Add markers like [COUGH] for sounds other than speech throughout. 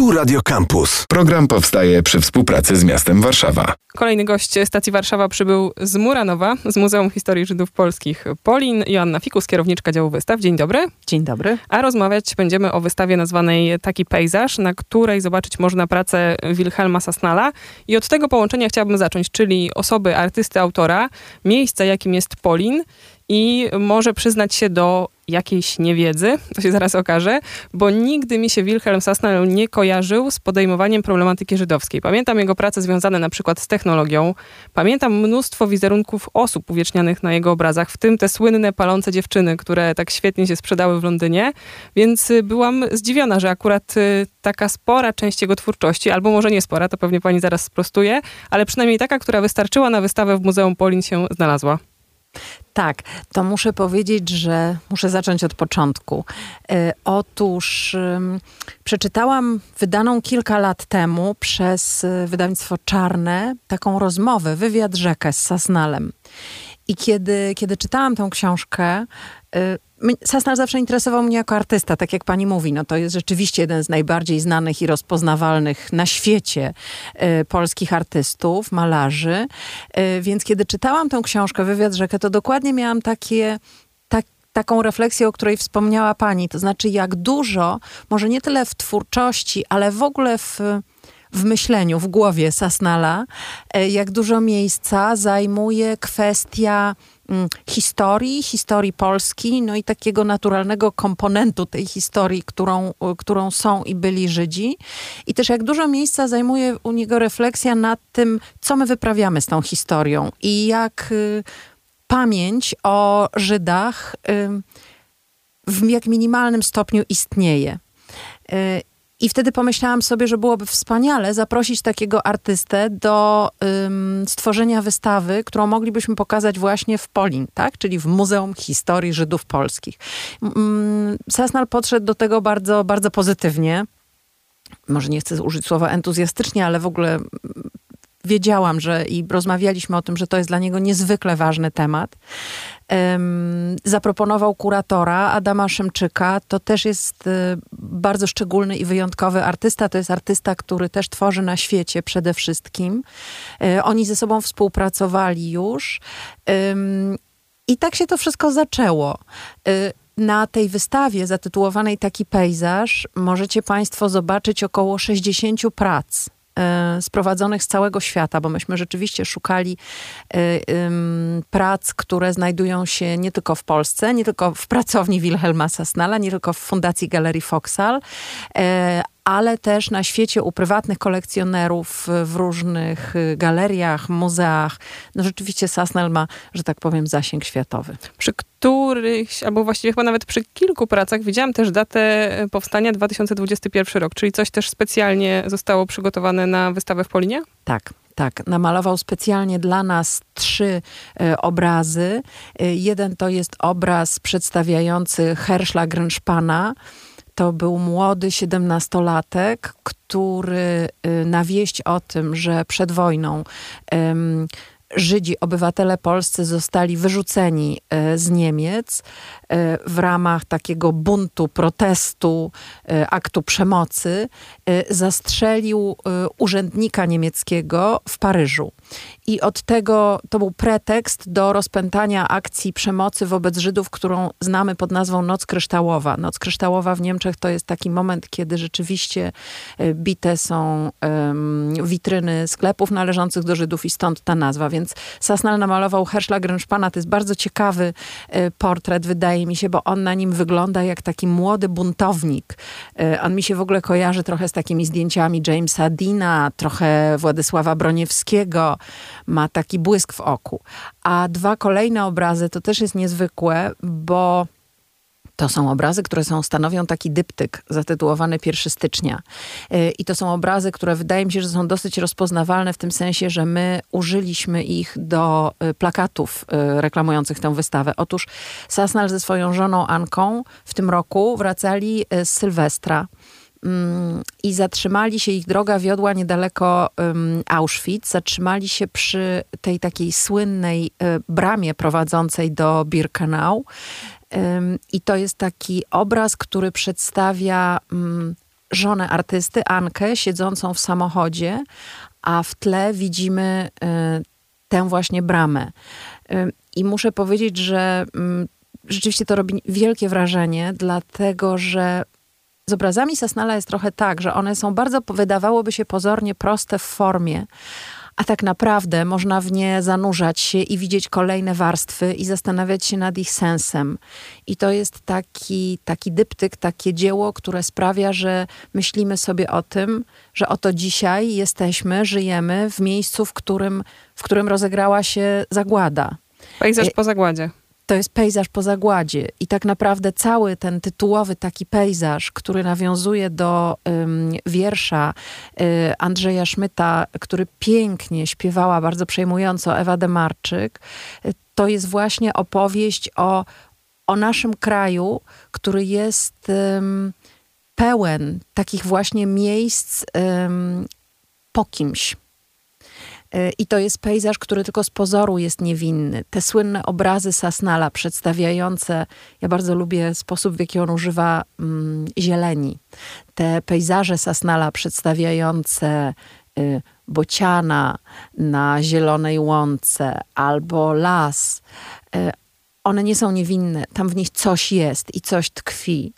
Tu Radio Campus. Program powstaje przy współpracy z miastem Warszawa. Kolejny gość stacji Warszawa przybył z Muranowa, z Muzeum Historii Żydów Polskich Polin. Joanna Fikus, kierowniczka działu wystaw. Dzień dobry. Dzień dobry. A rozmawiać będziemy o wystawie nazwanej Taki Pejzaż, na której zobaczyć można pracę Wilhelma Sasnala. I od tego połączenia chciałabym zacząć, czyli osoby artysty, autora, miejsca, jakim jest Polin i może przyznać się do jakiejś niewiedzy, [LAUGHS] to się zaraz okaże, bo nigdy mi się Wilhelm Sasnal nie kojarzył z podejmowaniem problematyki żydowskiej. Pamiętam jego prace związane na przykład z technologią. Pamiętam mnóstwo wizerunków osób uwiecznianych na jego obrazach, w tym te słynne palące dziewczyny, które tak świetnie się sprzedały w Londynie, więc y, byłam zdziwiona, że akurat y, taka spora część jego twórczości, albo może nie spora, to pewnie pani zaraz sprostuje, ale przynajmniej taka, która wystarczyła na wystawę w Muzeum Polin się znalazła. Tak, to muszę powiedzieć, że muszę zacząć od początku. E, otóż przeczytałam wydaną kilka lat temu przez e, wydawnictwo Czarne taką rozmowę, wywiad rzekę z Sasnalem. I kiedy, kiedy czytałam tę książkę, y, Sasnal zawsze interesował mnie jako artysta, tak jak pani mówi. No to jest rzeczywiście jeden z najbardziej znanych i rozpoznawalnych na świecie y, polskich artystów, malarzy. Y, więc kiedy czytałam tę książkę, Wywiad Rzekę, to dokładnie miałam takie, tak, taką refleksję, o której wspomniała pani. To znaczy, jak dużo, może nie tyle w twórczości, ale w ogóle w w myśleniu, w głowie Sasnala, e, jak dużo miejsca zajmuje kwestia mm, historii, historii Polski, no i takiego naturalnego komponentu tej historii, którą, którą są i byli Żydzi. I też jak dużo miejsca zajmuje u niego refleksja nad tym, co my wyprawiamy z tą historią i jak y, pamięć o Żydach y, w jak minimalnym stopniu istnieje. Y, i wtedy pomyślałam sobie, że byłoby wspaniale zaprosić takiego artystę do ym, stworzenia wystawy, którą moglibyśmy pokazać właśnie w Polin, tak? czyli w Muzeum Historii Żydów Polskich. Ym, Sasnal podszedł do tego bardzo, bardzo pozytywnie. Może nie chcę użyć słowa entuzjastycznie, ale w ogóle wiedziałam, że i rozmawialiśmy o tym, że to jest dla niego niezwykle ważny temat. Zaproponował kuratora Adama Szymczyka. To też jest y, bardzo szczególny i wyjątkowy artysta. To jest artysta, który też tworzy na świecie przede wszystkim. Y, oni ze sobą współpracowali już. I tak się to wszystko zaczęło. Y, na tej wystawie zatytułowanej Taki pejzaż możecie Państwo zobaczyć około 60 prac E, sprowadzonych z całego świata, bo myśmy rzeczywiście szukali e, prac, które znajdują się nie tylko w Polsce, nie tylko w pracowni Wilhelma Sasnala, nie tylko w Fundacji Galerii Foksal, e, ale też na świecie u prywatnych kolekcjonerów w różnych galeriach, muzeach. No rzeczywiście Sasnal ma, że tak powiem, zasięg światowy. Przy którychś, albo właściwie chyba nawet przy kilku pracach widziałam też datę powstania 2021 rok, czyli coś też specjalnie zostało przygotowane na wystawę w Polinie? Tak, tak, namalował specjalnie dla nas trzy e, obrazy. E, jeden to jest obraz przedstawiający Herschla Grynszpana, to był młody siedemnastolatek, który y, na wieść o tym, że przed wojną Żydzi, obywatele polscy zostali wyrzuceni e, z Niemiec e, w ramach takiego buntu, protestu, aktu przemocy, zastrzelił urzędnika niemieckiego w Paryżu. I od tego to był pretekst do rozpętania akcji przemocy wobec Żydów, którą znamy pod nazwą Noc Kryształowa. Noc Kryształowa w Niemczech to jest taki moment, kiedy rzeczywiście bite są witryny sklepów należących do Żydów i stąd ta nazwa. Więc Sasnal namalował Herschla Grynszpana. To jest bardzo ciekawy e, portret, wydaje mi się, bo on na nim wygląda jak taki młody buntownik. E, on mi się w ogóle kojarzy trochę z takimi zdjęciami Jamesa Dina, trochę Władysława Broniewskiego. Ma taki błysk w oku. A dwa kolejne obrazy to też jest niezwykłe, bo to są obrazy, które są, stanowią taki dyptyk zatytułowany 1 stycznia. Y, I to są obrazy, które wydaje mi się, że są dosyć rozpoznawalne w tym sensie, że my użyliśmy ich do y, plakatów y, reklamujących tę wystawę. Otóż Sasnal ze swoją żoną Anką w tym roku wracali z Sylwestra i zatrzymali się, ich droga wiodła niedaleko Auschwitz, zatrzymali się przy tej takiej słynnej bramie prowadzącej do Birkenau i to jest taki obraz, który przedstawia mm, żonę artysty, Ankę, siedzącą w samochodzie, a w tle widzimy y, tę właśnie bramę. Y, I muszę powiedzieć, że mm, rzeczywiście to robi wielkie wrażenie, dlatego że z obrazami Sasnala jest trochę tak, że one są bardzo, wydawałoby się pozornie proste w formie, a tak naprawdę można w nie zanurzać się i widzieć kolejne warstwy i zastanawiać się nad ich sensem. I to jest taki, taki dyptyk, takie dzieło, które sprawia, że myślimy sobie o tym, że oto dzisiaj jesteśmy, żyjemy w miejscu, w którym, w którym rozegrała się zagłada. Pejzaż po zagładzie to jest pejzaż po zagładzie. I tak naprawdę cały ten tytułowy taki pejzaż, który nawiązuje do um, wiersza y, Andrzeja Szmyta, który pięknie śpiewała, bardzo przejmująco Ewa Demarczyk, y, to jest właśnie opowieść o, o naszym kraju, który jest um, pełen takich właśnie miejsc po kimś i to jest pejzaż, który tylko z pozoru jest niewinny. Te słynne obrazy Sasnala przedstawiające, ja bardzo lubię sposób, w jaki on używa mm, zieleni. Te pejzaże Sasnala przedstawiające y, bociana na zielonej łące albo las, y, one nie są niewinne. Tam w nich coś jest i coś tkwi.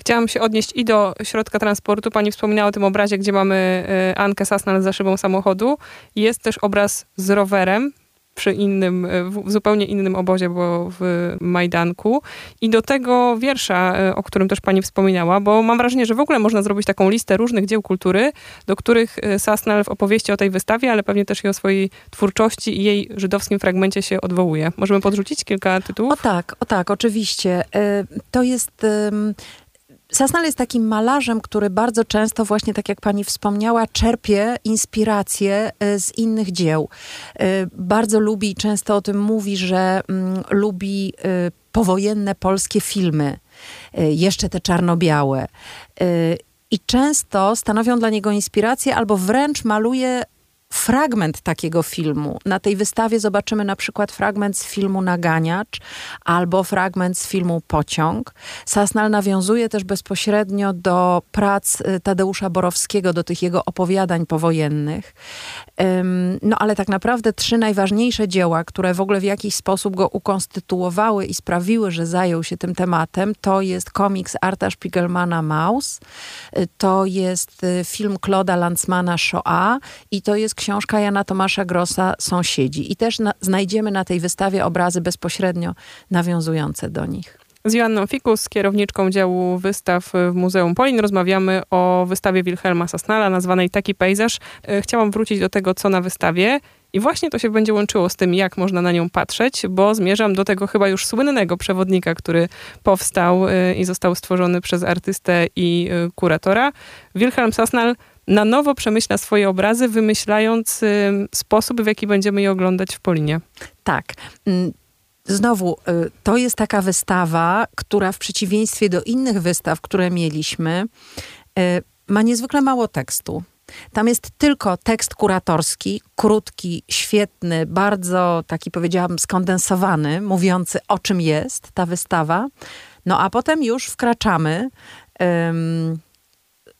Chciałam się odnieść i do środka transportu. Pani wspominała o tym obrazie, gdzie mamy y, Ankę Sasnal za szybą samochodu. Jest też obraz z rowerem przy innym, y, w zupełnie innym obozie, bo w Majdanku. I do tego wiersza, y, o którym też pani wspominała, bo mam wrażenie, że w ogóle można zrobić taką listę różnych dzieł kultury, do których Sasnal w opowieści o tej wystawie, ale pewnie też i o swojej twórczości i jej żydowskim fragmencie się odwołuje. Możemy podrzucić kilka tytułów? O tak, o tak, oczywiście. To jest Sasnal jest takim malarzem, który bardzo często, właśnie tak jak pani wspomniała, czerpie inspirację e, z innych dzieł. E, bardzo lubi, często o tym mówi, że mm, lubi e, powojenne polskie filmy, jeszcze te czarno-białe. I często stanowią dla niego inspirację, albo wręcz maluje fragment takiego filmu. Na tej wystawie zobaczymy na przykład fragment z filmu Naganiacz albo fragment z filmu Pociąg. Sasnal nawiązuje też bezpośrednio do prac y, Tadeusza Borowskiego, do tych jego opowiadań powojennych. No ale tak naprawdę trzy najważniejsze dzieła, które w ogóle w jakiś sposób go ukonstytuowały i sprawiły, że zajął się tym tematem, to jest komiks Arta Spiegelmana Maus, y, to jest y, film Claude'a Lanzmana Shoah i to jest książka Jana Tomasza Grossa Sąsiedzi. I też na, znajdziemy na tej wystawie obrazy bezpośrednio nawiązujące do nich. Z Joanną Fikus, kierowniczką działu wystaw w Muzeum Polin, rozmawiamy o wystawie Wilhelma Sasnala nazwanej Taki pejzaż. E, chciałam wrócić do tego, co na wystawie. I właśnie to się będzie łączyło z tym, jak można na nią patrzeć, bo zmierzam do tego chyba już słynnego przewodnika, który powstał e, i został stworzony przez artystę i e, kuratora. Wilhelm Sasnal na nowo przemyśla swoje obrazy, wymyślając sposób, w jaki będziemy je oglądać w Polinie. Tak. Mm, znowu, y, to jest taka wystawa, która w przeciwieństwie do innych wystaw, które mieliśmy, y, ma niezwykle mało tekstu. Tam jest tylko tekst kuratorski, krótki, świetny, bardzo taki powiedziałabym skondensowany, mówiący o czym jest ta wystawa. No a potem już wkraczamy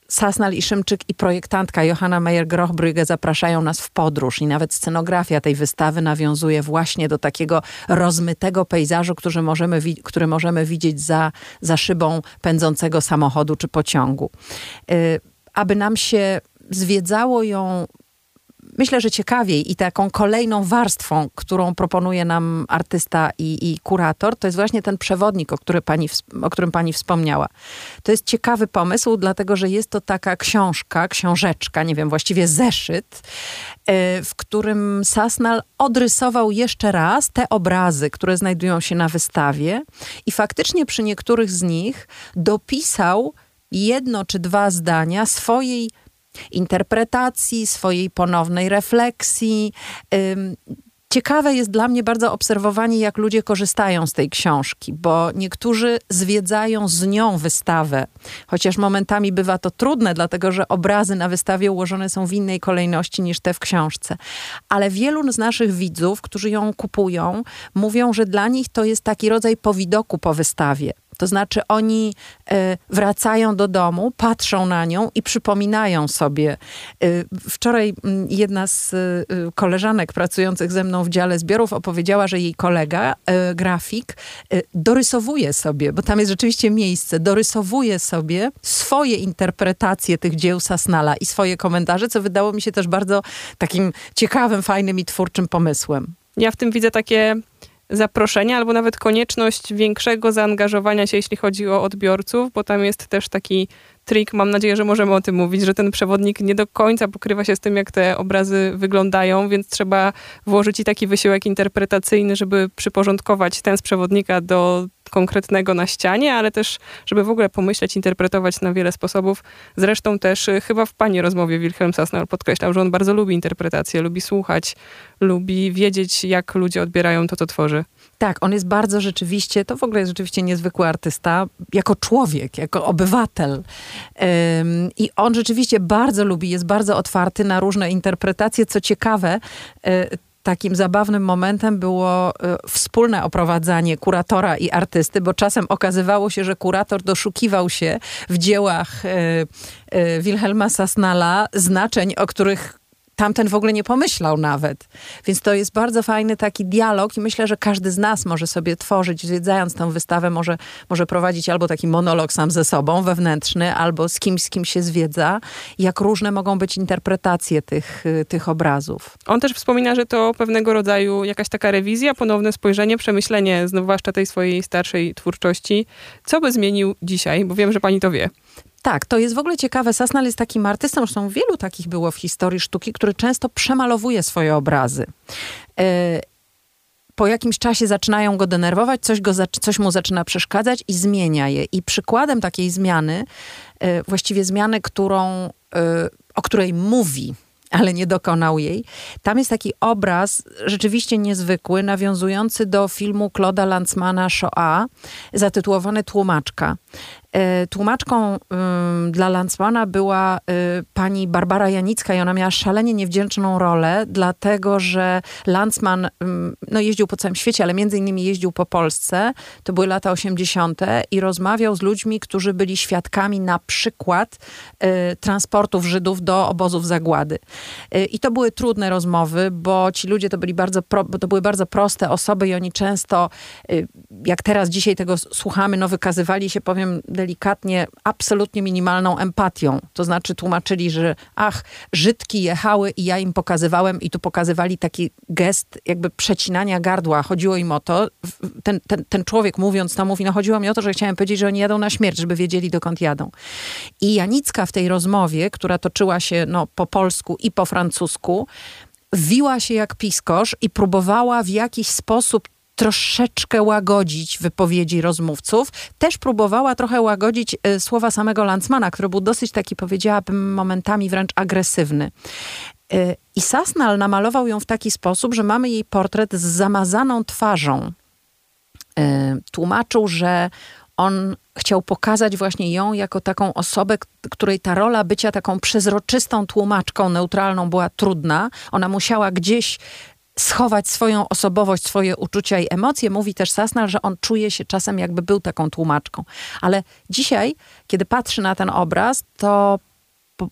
Sasnal i Szymczyk i projektantka Johanna Meyer-Grochbrügge zapraszają nas w podróż i nawet scenografia tej wystawy nawiązuje właśnie do takiego rozmytego pejzażu, który możemy, który możemy widzieć za, za szybą pędzącego samochodu czy pociągu. Y, aby nam się zwiedzało ją myślę, że ciekawiej i taką kolejną warstwą, którą proponuje nam artysta i, i kurator, to jest właśnie ten przewodnik, o, który pani, o którym pani wspomniała. To jest ciekawy pomysł, dlatego że jest to taka książka, książeczka, nie wiem, właściwie zeszyt, e, w którym Sasnal odrysował jeszcze raz te obrazy, które znajdują się na wystawie i faktycznie przy niektórych z nich dopisał jedno czy dwa zdania swojej interpretacji, swojej ponownej refleksji. Ciekawe jest dla mnie bardzo obserwowanie, jak ludzie korzystają z tej książki, bo niektórzy zwiedzają z nią wystawę, chociaż momentami bywa to trudne, dlatego że obrazy na wystawie ułożone są w innej kolejności niż te w książce. Ale wielu z naszych widzów, którzy ją kupują, mówią, że dla nich to jest taki rodzaj powidoku po wystawie To znaczy oni e, wracają do domu, patrzą na nią i przypominają sobie. E, wczoraj jedna z e, koleżanek pracujących ze mną w dziale zbiorów opowiedziała, że jej kolega, grafik, dorysowuje sobie, bo tam jest rzeczywiście miejsce, dorysowuje sobie swoje interpretacje tych dzieł Sasnala i swoje komentarze, co wydało mi się też bardzo takim ciekawym, fajnym i twórczym pomysłem. Ja w tym widzę takie zaproszenie, albo nawet konieczność większego zaangażowania się, jeśli chodzi o odbiorców, bo tam jest też taki trik, mam nadzieję, że możemy o tym mówić, że ten przewodnik nie do końca pokrywa się z tym, jak te obrazy wyglądają, więc trzeba włożyć i taki wysiłek interpretacyjny, żeby przyporządkować ten z przewodnika do konkretnego na ścianie, ale też, żeby w ogóle pomyśleć, interpretować na wiele sposobów. Zresztą też y, chyba w pani rozmowie Wilhelm Sassner podkreślał, że on bardzo lubi interpretację, lubi słuchać, lubi wiedzieć, jak ludzie odbierają to, co tworzy. Tak, on jest bardzo rzeczywiście, to w ogóle jest rzeczywiście niezwykły artysta, jako człowiek, jako obywatel. I on rzeczywiście bardzo lubi, jest bardzo otwarty na różne interpretacje. Co ciekawe, e, takim zabawnym momentem było e, wspólne oprowadzanie kuratora i artysty, bo czasem okazywało się, że kurator doszukiwał się w dziełach e, Wilhelma Sasnala znaczeń, o których tamten w ogóle nie pomyślał nawet. Więc to jest bardzo fajny taki dialog i myślę, że każdy z nas może sobie tworzyć, zwiedzając tę wystawę, może, może prowadzić albo taki monolog sam ze sobą, wewnętrzny, albo z kimś, z kim się zwiedza, jak różne mogą być interpretacje tych, tych obrazów. On też wspomina, że to pewnego rodzaju jakaś taka rewizja, ponowne spojrzenie, przemyślenie, zwłaszcza tej swojej starszej twórczości. Co by zmienił dzisiaj? Bo wiem, że pani to wie. Tak, to jest w ogóle ciekawe. Sasnal jest takim artystą, zresztą wielu takich było w historii sztuki, który często przemalowuje swoje obrazy. E, po jakimś czasie zaczynają go denerwować, coś, go, coś mu zaczyna przeszkadzać i zmienia je. I przykładem takiej zmiany, e, właściwie zmiany, którą, e, o której mówi ale nie dokonał jej. Tam jest taki obraz rzeczywiście niezwykły, nawiązujący do filmu Claude'a Lanzmana Shoah, zatytułowany Tłumaczka. E, tłumaczką dla Lanzmana była e, pani Barbara Janicka i ona miała szalenie niewdzięczną rolę, dlatego że Lanzman no, jeździł po całym świecie, ale między innymi jeździł po Polsce. To były lata 80. i rozmawiał z ludźmi, którzy byli świadkami na przykład e, transportów Żydów do obozów zagłady. I to były trudne rozmowy, bo ci ludzie to byli bardzo, pro, to były bardzo proste osoby i oni często, jak teraz dzisiaj tego słuchamy, no wykazywali się, powiem delikatnie, absolutnie minimalną empatią. To znaczy tłumaczyli, że ach, Żydki jechały i ja im pokazywałem i tu pokazywali taki gest jakby przecinania gardła. Chodziło im o to, ten, ten, ten człowiek mówiąc to mówi, no chodziło mi o to, że chciałem powiedzieć, że oni jadą na śmierć, żeby wiedzieli dokąd jadą. I Janicka w tej rozmowie, która toczyła się no, po polsku i po francusku, wiła się jak piskosz i próbowała w jakiś sposób troszeczkę łagodzić wypowiedzi rozmówców. Też próbowała trochę łagodzić y, słowa samego Landsmana, który był dosyć taki, powiedziałabym, momentami wręcz agresywny. Y, I Sasnal namalował ją w taki sposób, że mamy jej portret z zamazaną twarzą. Y, tłumaczył, że on chciał pokazać właśnie ją jako taką osobę, której ta rola bycia taką przezroczystą tłumaczką neutralną była trudna. Ona musiała gdzieś schować swoją osobowość, swoje uczucia i emocje. Mówi też Sasnal, że on czuje się czasem jakby był taką tłumaczką. Ale dzisiaj, kiedy patrzy na ten obraz, to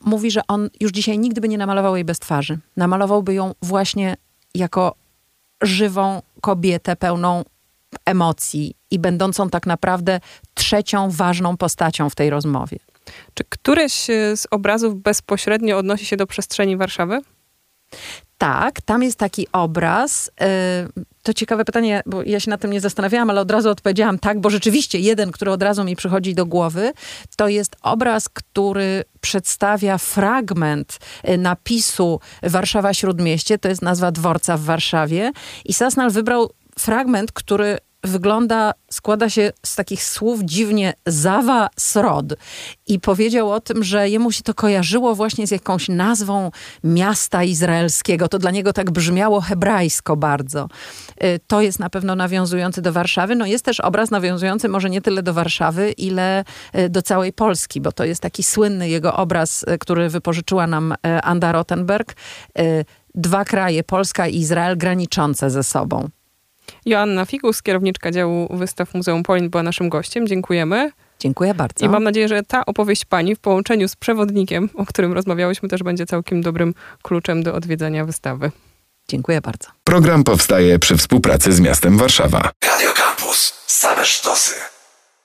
mówi, że on już dzisiaj nigdy by nie namalował jej bez twarzy. Namalowałby ją właśnie jako żywą kobietę pełną emocji i będącą tak naprawdę trzecią ważną postacią w tej rozmowie. Czy któreś z obrazów bezpośrednio odnosi się do przestrzeni Warszawy? Tak, tam jest taki obraz. E, to ciekawe pytanie, bo ja się na tym nie zastanawiałam, ale od razu odpowiedziałam tak, bo rzeczywiście jeden, który od razu mi przychodzi do głowy, to jest obraz, który przedstawia fragment e, napisu Warszawa Śródmieście, to jest nazwa dworca w Warszawie i Sasnal wybrał fragment, który wygląda, składa się z takich słów dziwnie zawa srod. I powiedział o tym, że jemu się to kojarzyło właśnie z jakąś nazwą miasta izraelskiego. To dla niego tak brzmiało hebrajsko bardzo. Y, to jest na pewno nawiązujący do Warszawy. No jest też obraz nawiązujący może nie tyle do Warszawy, ile y, do całej Polski, bo to jest taki słynny jego obraz, y, który wypożyczyła nam Anda Rottenberg. Dwa kraje, Polska i Izrael, graniczące ze sobą. Joanna Figus, kierowniczka działu wystaw Muzeum Polin, była naszym gościem. Dziękujemy. Dziękuję bardzo. I mam nadzieję, że ta opowieść pani w połączeniu z przewodnikiem, o którym rozmawiałyśmy, też będzie całkiem dobrym kluczem do odwiedzania wystawy. Dziękuję bardzo. Program powstaje przy współpracy z miastem Warszawa. Radio Campus. Same sztosy.